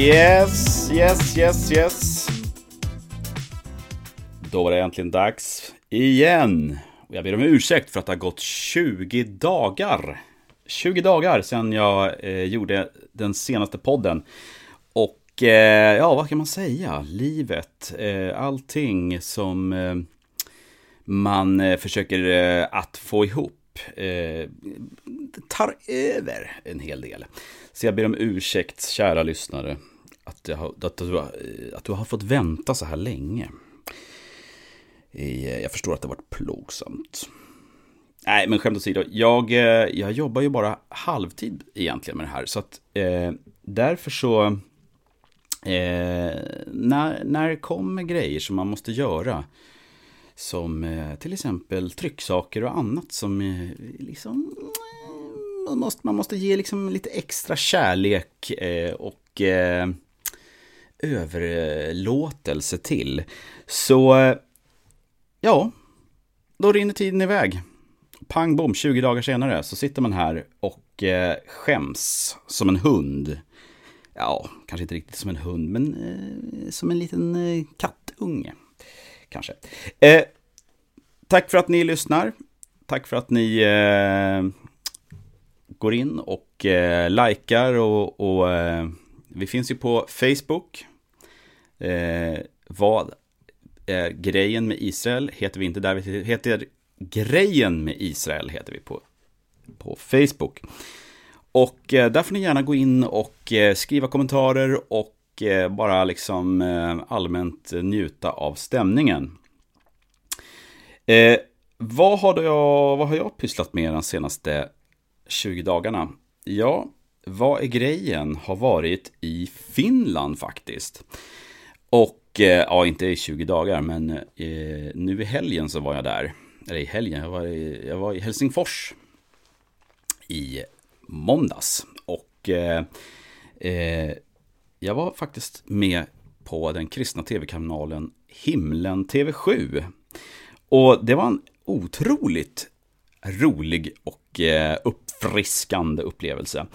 Yes, yes, yes, yes. Då var det äntligen dags igen. Och jag ber om ursäkt för att det har gått 20 dagar. 20 dagar sedan jag eh, gjorde den senaste podden. Och eh, ja, vad kan man säga? Livet, eh, allting som eh, man eh, försöker eh, att få ihop eh, tar över en hel del. Så jag ber om ursäkt, kära lyssnare, att, jag, att, du, att du har fått vänta så här länge. Jag förstår att det har varit plågsamt. Nej, men skämt åsido. Jag, eh, jag jobbar ju bara halvtid egentligen med det här. Så att eh, därför så... Eh, när, när det kommer grejer som man måste göra. Som eh, till exempel trycksaker och annat som eh, liksom... Eh, man måste, man måste ge liksom lite extra kärlek eh, och eh, överlåtelse till. Så eh, ja, då rinner tiden iväg. Pang bom, 20 dagar senare så sitter man här och eh, skäms som en hund. Ja, kanske inte riktigt som en hund, men eh, som en liten eh, kattunge. Kanske. Eh, tack för att ni lyssnar. Tack för att ni eh, går in och eh, likar och, och eh, vi finns ju på Facebook. Eh, vad är grejen med Israel heter vi inte där, vi heter grejen med Israel heter vi på, på Facebook. Och eh, där får ni gärna gå in och eh, skriva kommentarer och eh, bara liksom eh, allmänt njuta av stämningen. Eh, vad, har jag, vad har jag pysslat med de senaste 20 dagarna? Ja, vad är grejen? Har varit i Finland faktiskt. Och, eh, ja, inte i 20 dagar, men eh, nu i helgen så var jag där. Eller i helgen, jag var i, jag var i Helsingfors. I måndags. Och eh, eh jag var faktiskt med på den kristna tv-kanalen Himlen TV7. Och det var en otroligt rolig och eh, uppfriskande upplevelse.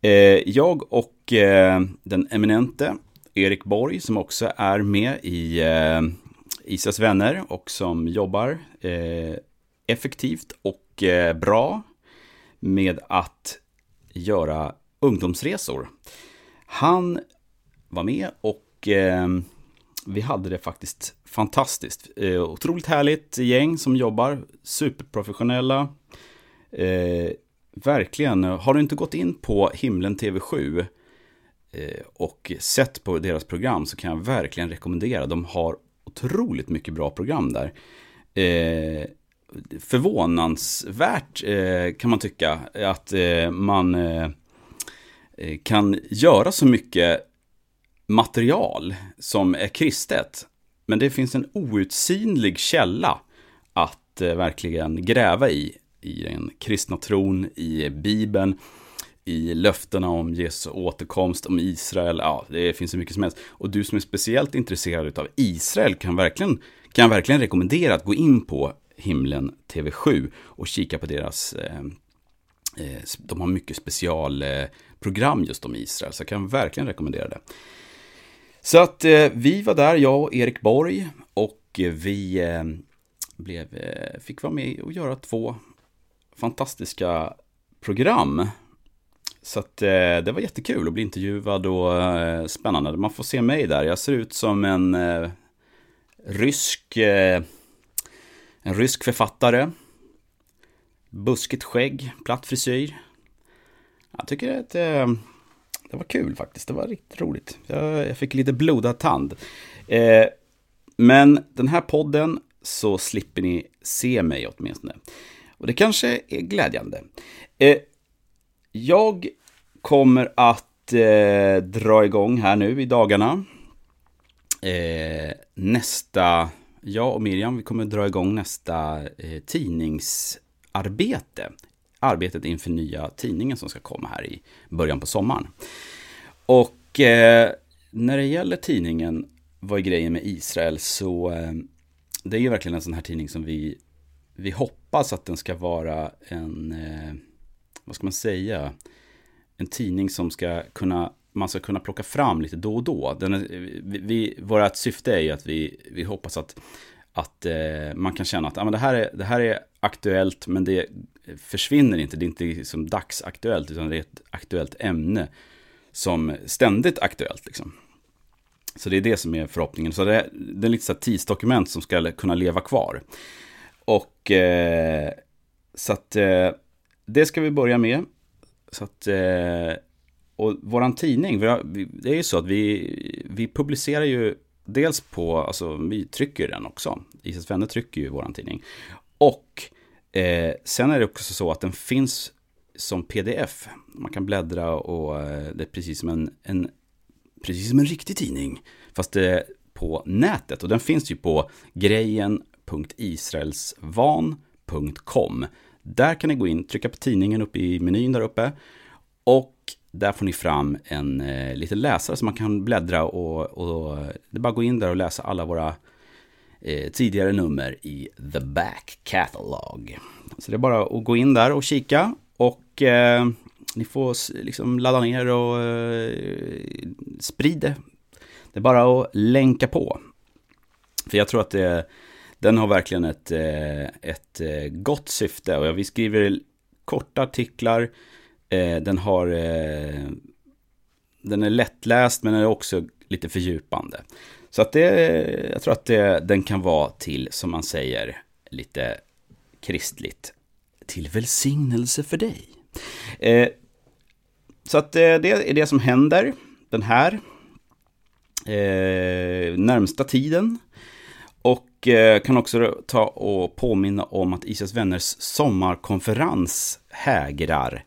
Eh, jag och eh, den eminente Erik Borg som också är med i eh, Isas vänner och som jobbar eh, effektivt och eh, bra med att göra ungdomsresor. Han var med och vi hade det faktiskt fantastiskt. Eh, otroligt härligt gäng som jobbar, superprofessionella. Eh, verkligen, har du inte gått in på Himlen TV7 eh, Eh, och sett på deras program så kan jag verkligen rekommendera. De har otroligt mycket bra program där. Eh, förvånansvärt eh, kan man tycka att eh, man eh, eh, kan göra så mycket material som är kristet. Men det finns en outsinlig källa att verkligen gräva i. I den kristna tron, i Bibeln, i löftena om Jesu återkomst, om Israel. Ja, det finns så mycket som helst. Och du som är speciellt intresserad av Israel kan, verkligen, kan verkligen rekommendera att gå in på Himlen TV7 och kika på deras eh, eh de har mycket specialprogram eh, just om Israel, så jag kan verkligen rekommendera det. Så att eh, vi var där, jag och Erik Borg, och eh, vi eh, blev, eh, fick vara med och göra två fantastiska program. Så att eh, det var jättekul att bli intervjuad och eh, spännande. Man får se mig där. Jag ser ut som en eh, rysk, eh, en rysk författare. Buskigt skägg, platt frisyr. Jag tycker att eh, det var kul faktiskt. Det var riktigt roligt. Jag, jag fick lite blodad tand. Eh, men den här podden så slipper ni se mig åtminstone. Och det kanske är glädjande. Eh, jag kommer att eh, dra igång här nu i dagarna. Eh, nästa, jag och Miriam, vi kommer dra igång nästa eh, tidningsarbete arbetet inför nya tidningen som ska komma här i början på sommaren. Och eh, när det gäller tidningen, vad är grejen med Israel, så eh, det är ju verkligen en sån här tidning som vi, vi hoppas att den ska vara en, eh, vad ska man säga, en tidning som ska kunna man ska kunna plocka fram lite då och då. Den är, vi, vi, vårt syfte är ju att vi, vi hoppas att, att eh, man kan känna att ah, men det, här är, det här är aktuellt men det försvinner inte. Det är inte liksom dagsaktuellt utan det är ett aktuellt ämne som ständigt aktuellt. Liksom. Så det är det som är förhoppningen. Så det är, det är lite så här tidsdokument som ska kunna leva kvar. Och eh, så att eh, det ska vi börja med. Så att, eh, och våran tidning, det är ju så att vi, vi publicerar ju dels på, alltså vi trycker den också. Isas vänner trycker ju våran tidning. Och eh, sen är det också så att den finns som pdf. Man kan bläddra och eh, det är precis som en, en, precis som en riktig tidning. Fast det är på nätet och den finns ju på grejen.israelsvan.com. Där kan ni gå in, trycka på tidningen uppe i menyn där uppe. Och där får ni fram en eh, liten läsare som man kan bläddra och, och det är bara att gå in där och läsa alla våra eh, tidigare nummer i The Back Catalog. Så det är bara att gå in där och kika och eh, ni får liksom ladda ner och eh, sprida det. Det är bara att länka på. För jag tror att det, den har verkligen ett, eh, ett eh, gott syfte. Och vi skriver korta artiklar. Eh, den har den är lättläst men är också lite fördjupande. Så att det, jag tror att det, den kan vara till, som man säger, lite kristligt. Till välsignelse för dig. Eh, så att det, det är det som händer den här eh, närmsta tiden. Och eh, kan också ta och påminna om att Israels vänners sommarkonferens hägrar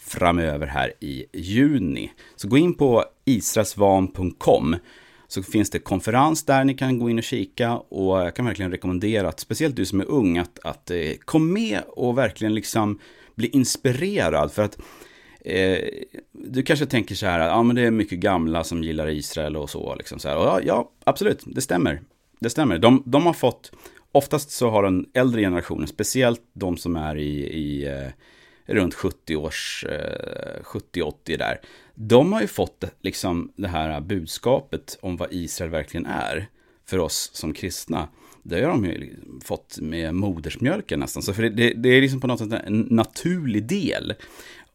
framöver här i juni. Så gå in på israelsvan.com så finns det konferens där ni kan gå in och kika och jag kan verkligen rekommendera att speciellt du som är ung att, att eh, kom med och verkligen liksom bli inspirerad för att eh, du kanske tänker så här, ja men det är mycket gamla som gillar Israel och så liksom så här. Och ja, ja, absolut, det stämmer. Det stämmer. De, de har fått, oftast så har den äldre generationen, speciellt de som är i, i eh, runt 70 års, eh, 70-80 där. De har ju fått liksom det här budskapet om vad Israel verkligen är för oss som kristna. Det har de ju fått med modersmjölken nästan. Så för det, det är liksom på något sätt en naturlig del.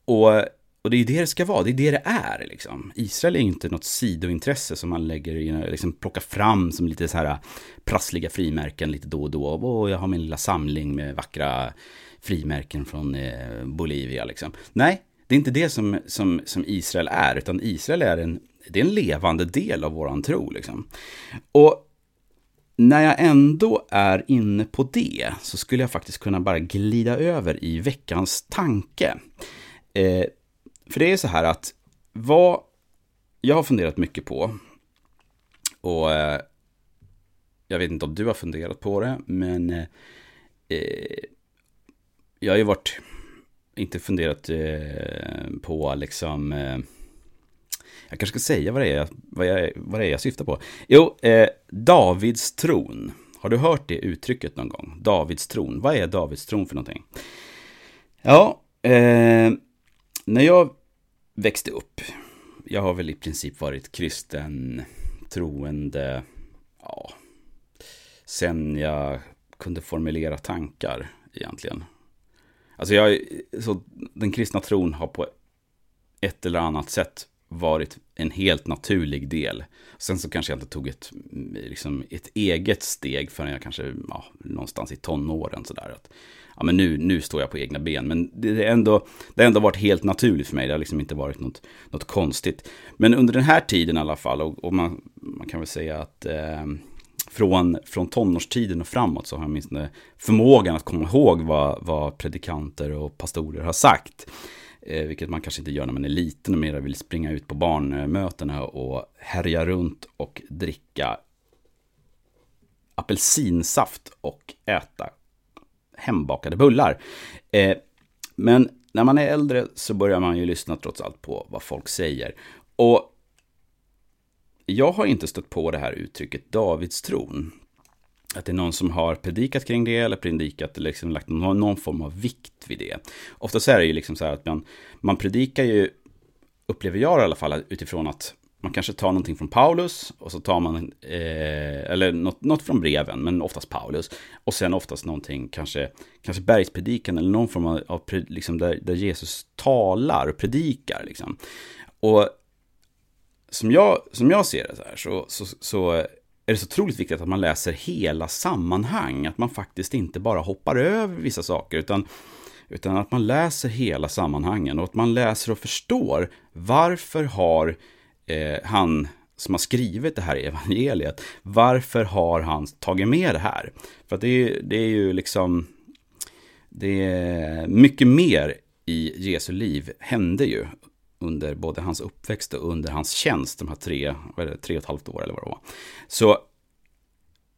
Och, och det är det det ska vara, det är det det är. Liksom. Israel är inte något sidointresse som man lägger liksom plockar fram som lite så här äh, prassliga frimärken lite då och då. Och jag har min lilla samling med vackra frimärken från eh, Bolivia. Liksom. Nej, det är inte det som, som, som Israel är, utan Israel är en, det är en levande del av våran tro. Liksom. Och när jag ändå är inne på det så skulle jag faktiskt kunna bara glida över i veckans tanke. Eh, för det är så här att vad jag har funderat mycket på och eh, jag vet inte om du har funderat på det, men eh, eh, jag har ju varit, inte funderat eh, på liksom, eh, jag kanske ska säga vad det är, vad jag, vad det är jag syftar på. Jo, eh, Davids tron. Har du hört det uttrycket någon gång? Davids tron. Vad är Davids tron för någonting? Ja, eh, när jag växte upp, jag har väl i princip varit kristen, troende, ja, sen jag kunde formulera tankar egentligen. Alltså jag, så den kristna tron har på ett eller annat sätt varit en helt naturlig del. Sen så kanske jag inte tog ett, liksom ett eget steg förrän jag kanske, ja, någonstans i tonåren sådär. Att, ja, men nu, nu står jag på egna ben. Men det, är ändå, det har ändå varit helt naturligt för mig. Det har liksom inte varit något, något konstigt. Men under den här tiden i alla fall, och, och man, man kan väl säga att eh, från, från tonårstiden och framåt så har jag åtminstone förmågan att komma ihåg vad, vad predikanter och pastorer har sagt. Eh, vilket man kanske inte gör när man är liten och mer vill springa ut på barnmötena och härja runt och dricka apelsinsaft och äta hembakade bullar. Eh, men när man är äldre så börjar man ju lyssna trots allt på vad folk säger. Och jag har inte stött på det här uttrycket Davidstron. Att det är någon som har predikat kring det eller predikat eller liksom lagt någon, någon form av vikt vid det. Oftast är det ju liksom så här att man, man predikar ju upplever jag i alla fall, utifrån att man kanske tar någonting från Paulus och så tar man, eh, eller något, något, från breven, men oftast Paulus. Och sen oftast någonting, kanske, kanske bergspredikan eller någon form av, av liksom där, där Jesus talar och predikar. Liksom. Och som jag, som jag ser det så här, så, så, så är det så otroligt viktigt att man läser hela sammanhang. Att man faktiskt inte bara hoppar över vissa saker, utan, utan att man läser hela sammanhangen. Och att man läser och förstår varför har eh, han som har skrivit det här evangeliet, varför har han tagit med det här? För att det är, det är ju liksom, det är mycket mer i Jesu liv hände ju under både hans uppväxt och under hans tjänst, de här tre, vad är det, tre och ett halvt år eller vad det var. Så,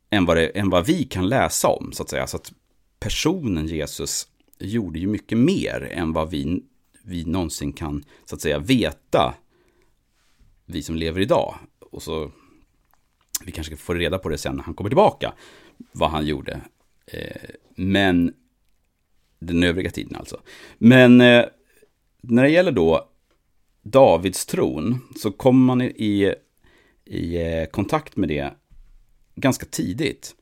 än vad, det, än vad vi kan läsa om, så att säga. Så att personen Jesus gjorde ju mycket mer än vad vi, vi någonsin kan, så att säga, veta vi som lever idag. Och så, vi kanske får reda på det sen när han kommer tillbaka, vad han gjorde. Eh, men, den övriga tiden alltså. Men eh, när det gäller då Davids tron så kommer man i, i eh, kontakt med det ganska tidigt.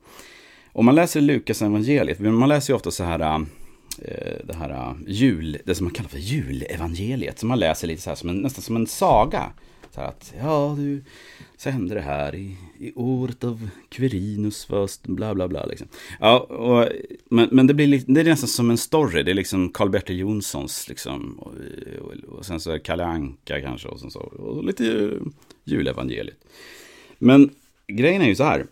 Om man läser Lukas evangeliet, man läser ju ofta så här eh, det här eh, jul, det som man kallar för julevangeliet, som man läser lite så här som en, nästan som en saga. Så att, ja du, så hände det här i, i året av Quirinus, först, bla bla bla. Liksom. Ja, och, men, men det, blir, det är nästan som en story, det är liksom Karl-Bertil Jonssons, liksom, och, och, och, sen så är det Kalle Anka kanske, och, sen så, och lite julevangeliet. Men grejen är ju så här,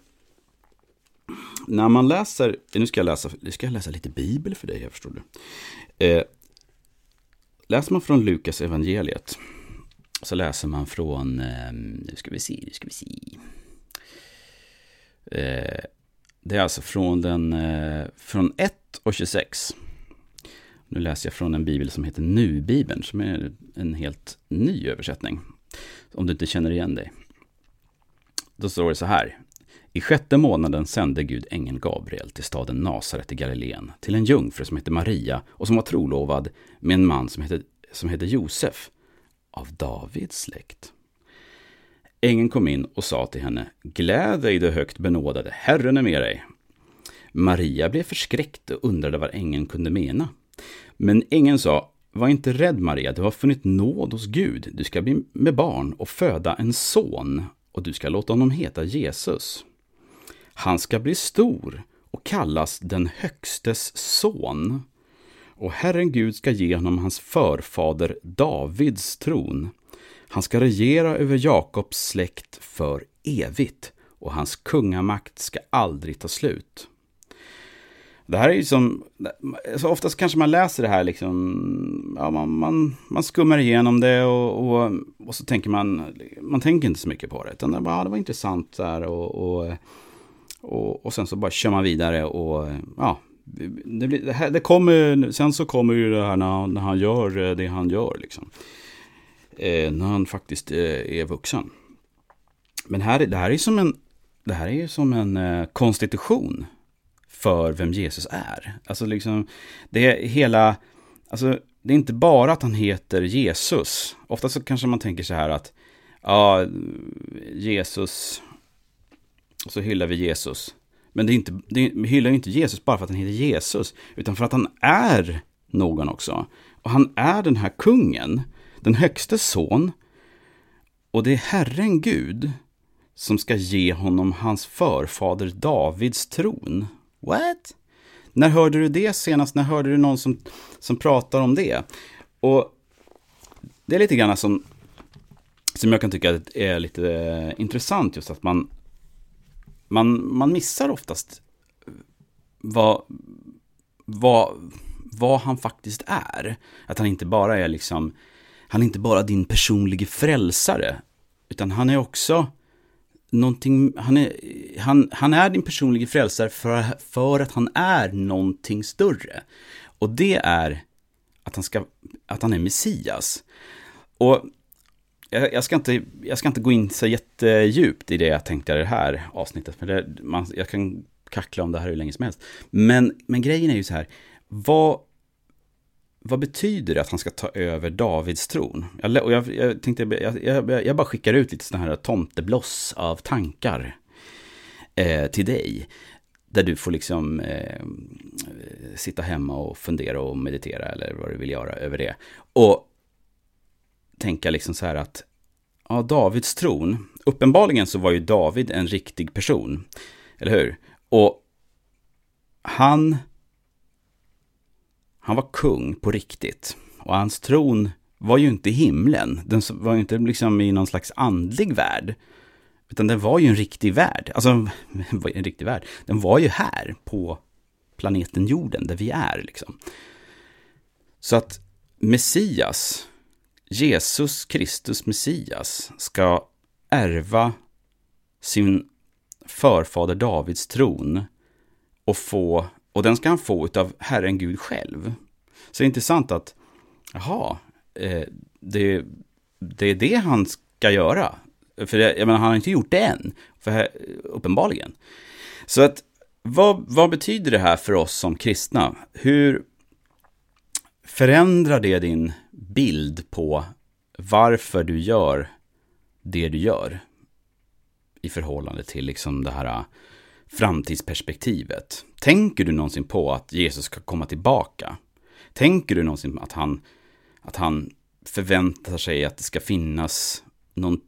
när man läser, nu ska jag läsa, nu ska jag läsa lite bibel för dig, jag förstår du. Eh, läser man från Lukas evangeliet, så läser man från, ehm, nu ska vi se, nu ska vi se. Eh, det är alltså från den, eh, från 1 och 26. Nu läser jag från en bibel som heter Nu-bibeln, som är en helt ny översättning. Om du inte känner igen dig. Då står det så här. I sjätte månaden sände Gud ängeln Gabriel till staden Nasaret i Galileen, till en jungfru som hette Maria och som var trolovad med en man som hette, som hette Josef av Davids släkt. Ängeln kom in och sa till henne, Gläd dig du högt benådade, Herren är med dig. Maria blev förskräckt och undrade vad ängeln kunde mena. Men ängeln sa, var inte rädd Maria, du har funnit nåd hos Gud. Du ska bli med barn och föda en son och du ska låta honom heta Jesus. Han ska bli stor och kallas den högstes son och Herren Gud ska ge honom hans förfader Davids tron. Han ska regera över Jakobs släkt för evigt och hans kungamakt ska aldrig ta slut. Det här är ju som, så oftast kanske man läser det här liksom, ja, man, man, man skummar igenom det och, och, och, så tänker man, man tänker inte så mycket på det. Utan det, bara, ja, det var intressant där och, och, och, och sen så bara kör man vidare och ja, det, blir, det, här, det kommer, sen så kommer ju det här när, när han gör eh, det han gör. Liksom. Eh, när han faktiskt eh, är vuxen. Men här, det här är som en, det här är som en eh, konstitution för vem Jesus är. Alltså liksom, det är hela, alltså det är inte bara att han heter Jesus. Ofta så kanske man tänker så här att, ja, Jesus, och så hyllar vi Jesus. Men det, är inte, det hyllar inte Jesus bara för att han heter Jesus, utan för att han är någon också. Och han är den här kungen, den högste son. Och det är Herren Gud som ska ge honom hans förfader Davids tron. What? När hörde du det senast? När hörde du någon som, som pratar om det? Och det är lite grann som, som jag kan tycka är lite eh, intressant just att man man, man missar oftast vad, vad, vad han faktiskt är. Att han inte bara är liksom, han är inte bara din personliga frälsare, utan han är också någonting, han är, han, han är din personliga frälsare för, för att han är någonting större. Och det är att han, ska, att han är Messias. Och jag, jag, ska inte, jag ska inte gå in så jättedjupt i det jag tänkte i det här avsnittet. För det, man, jag kan kackla om det här hur länge som helst. Men, men grejen är ju så här. Vad, vad betyder det att han ska ta över Davids tron? Jag, och jag, jag tänkte, jag, jag, jag, bara skickar ut lite sådana här tomtebloss av tankar eh, till dig. Där du får liksom eh, sitta hemma och fundera och meditera eller vad du vill göra över det. Och tänka liksom så här att, ja, Davids tron, uppenbarligen så var ju David en riktig person. Eller hur? Och han han var kung på riktigt. Och hans tron var ju inte i himlen. Den var ju inte liksom i någon slags andlig värld. Utan den var ju en riktig värld. Alltså, en riktig värld. Den var ju här på planeten jorden, där vi är liksom. Så att Messias, Jesus Kristus Messias, ska ärva sin förfader Davids tron och få och den ska han få av Herren Gud själv. Så det är intressant att, jaha, eh, det, det är det han ska göra. För det, jag menar, han har inte gjort det än, för här, uppenbarligen. Så att, vad, vad betyder det här för oss som kristna? Hur förändrar det din bild på varför du gör det du gör? I förhållande till liksom det här äh, framtidsperspektivet. Tänker du någonsin på att Jesus ska komma tillbaka? Tänker du någonsin att han, att han förväntar sig att det ska finnas någon,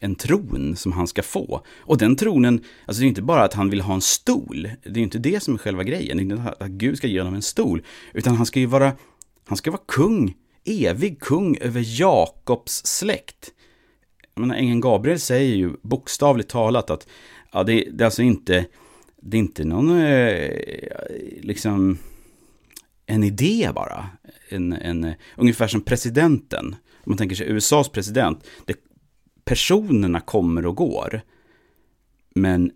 en tron som han ska få. Och den tronen, alltså det är inte bara att han vill ha en stol, det är inte det som är själva grejen, det är inte att Gud ska ge honom en stol, utan han ska ju vara, han ska vara kung, evig kung över Jakobs släkt. Jag menar, ängeln Gabriel säger ju bokstavligt talat att ja, det, det är alltså inte det är inte någon, eh, liksom, en idé bara. En, en, ungefär som presidenten. Om man tänker sig USAs president. Det, personerna kommer och går. Men,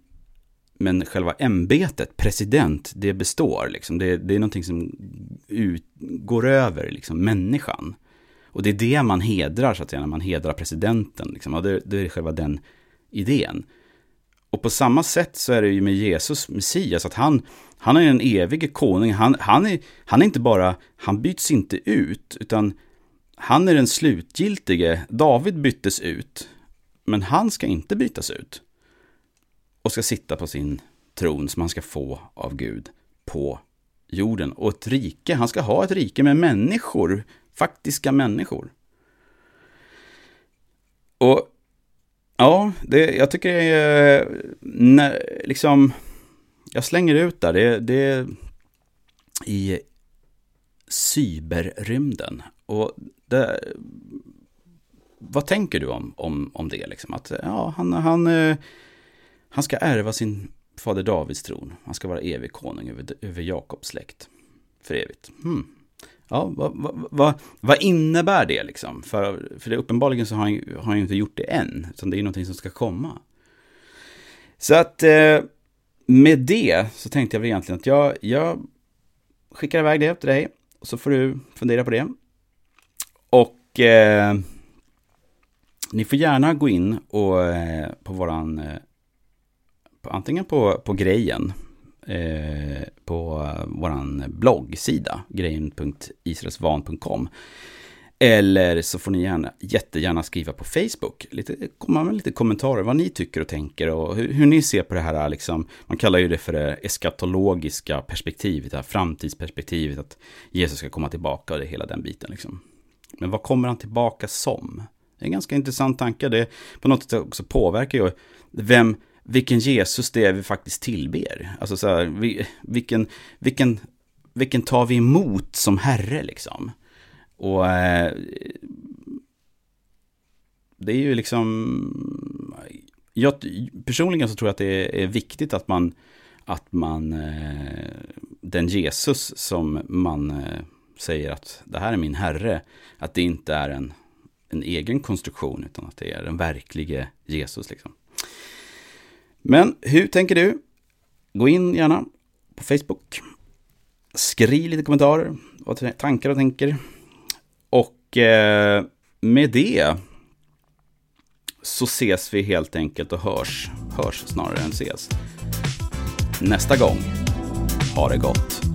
men själva ämbetet, president, det består. Liksom. Det, det är någonting som ut, går över liksom, människan. Och det är det man hedrar, så att säga, när man hedrar presidenten. Liksom. Och det, det är själva den idén. Och på samma sätt så är det ju med Jesus, Messias, att han, han är en evig konung. Han, han, är, han är inte bara, han byts inte ut, utan han är den slutgiltige. David byttes ut, men han ska inte bytas ut. Och ska sitta på sin tron som han ska få av Gud på jorden. Och ett rike, han ska ha ett rike med människor, faktiska människor. Och Ja, det, jag tycker det är, eh, när, liksom, jag slänger ut där, det, det i cyberrymden. Och det, vad tänker du om, om, om det? Liksom? Att ja, han, han, eh, han ska ärva sin fader Davids tron. Han ska vara evig konung över, över Jakobs släkt. För evigt. Hmm. Ja, vad, vad, vad, vad, innebär det liksom? För, för det, uppenbarligen så har han, har han inte gjort det än, utan det är någonting som ska komma. Så att eh, med det så tänkte jag väl egentligen att jag, jag skickar iväg det till dig, och så får du fundera på det. Och eh, ni får gärna gå in och, eh, på våran, eh, antingen på, på grejen, eh, på vår bloggsida, grejen.israelsvan.com. Eller så får ni gärna, jättegärna skriva på Facebook, lite, komma med lite kommentarer, vad ni tycker och tänker och hur, hur ni ser på det här, liksom, man kallar ju det för det eskatologiska perspektivet, det här framtidsperspektivet, att Jesus ska komma tillbaka och det hela den biten. Liksom. Men vad kommer han tillbaka som? Det är en ganska intressant tanke, det på något sätt också påverkar ju vem, vilken Jesus det är vi faktiskt tillber. Alltså så här, vilken, vilken, vilken tar vi emot som Herre liksom? Och eh, det är ju liksom, jag, personligen så tror jag att det är viktigt att man, att man, eh, den Jesus som man eh, säger att det här är min Herre, att det inte är en, en egen konstruktion, utan att det är den verklige Jesus liksom. Men hur tänker du? Gå in gärna på Facebook. Skriv lite kommentarer, vad tankar och tänker. Och eh, med det så ses vi helt enkelt och hörs, hörs snarare än ses. Nästa gång. Ha det gott.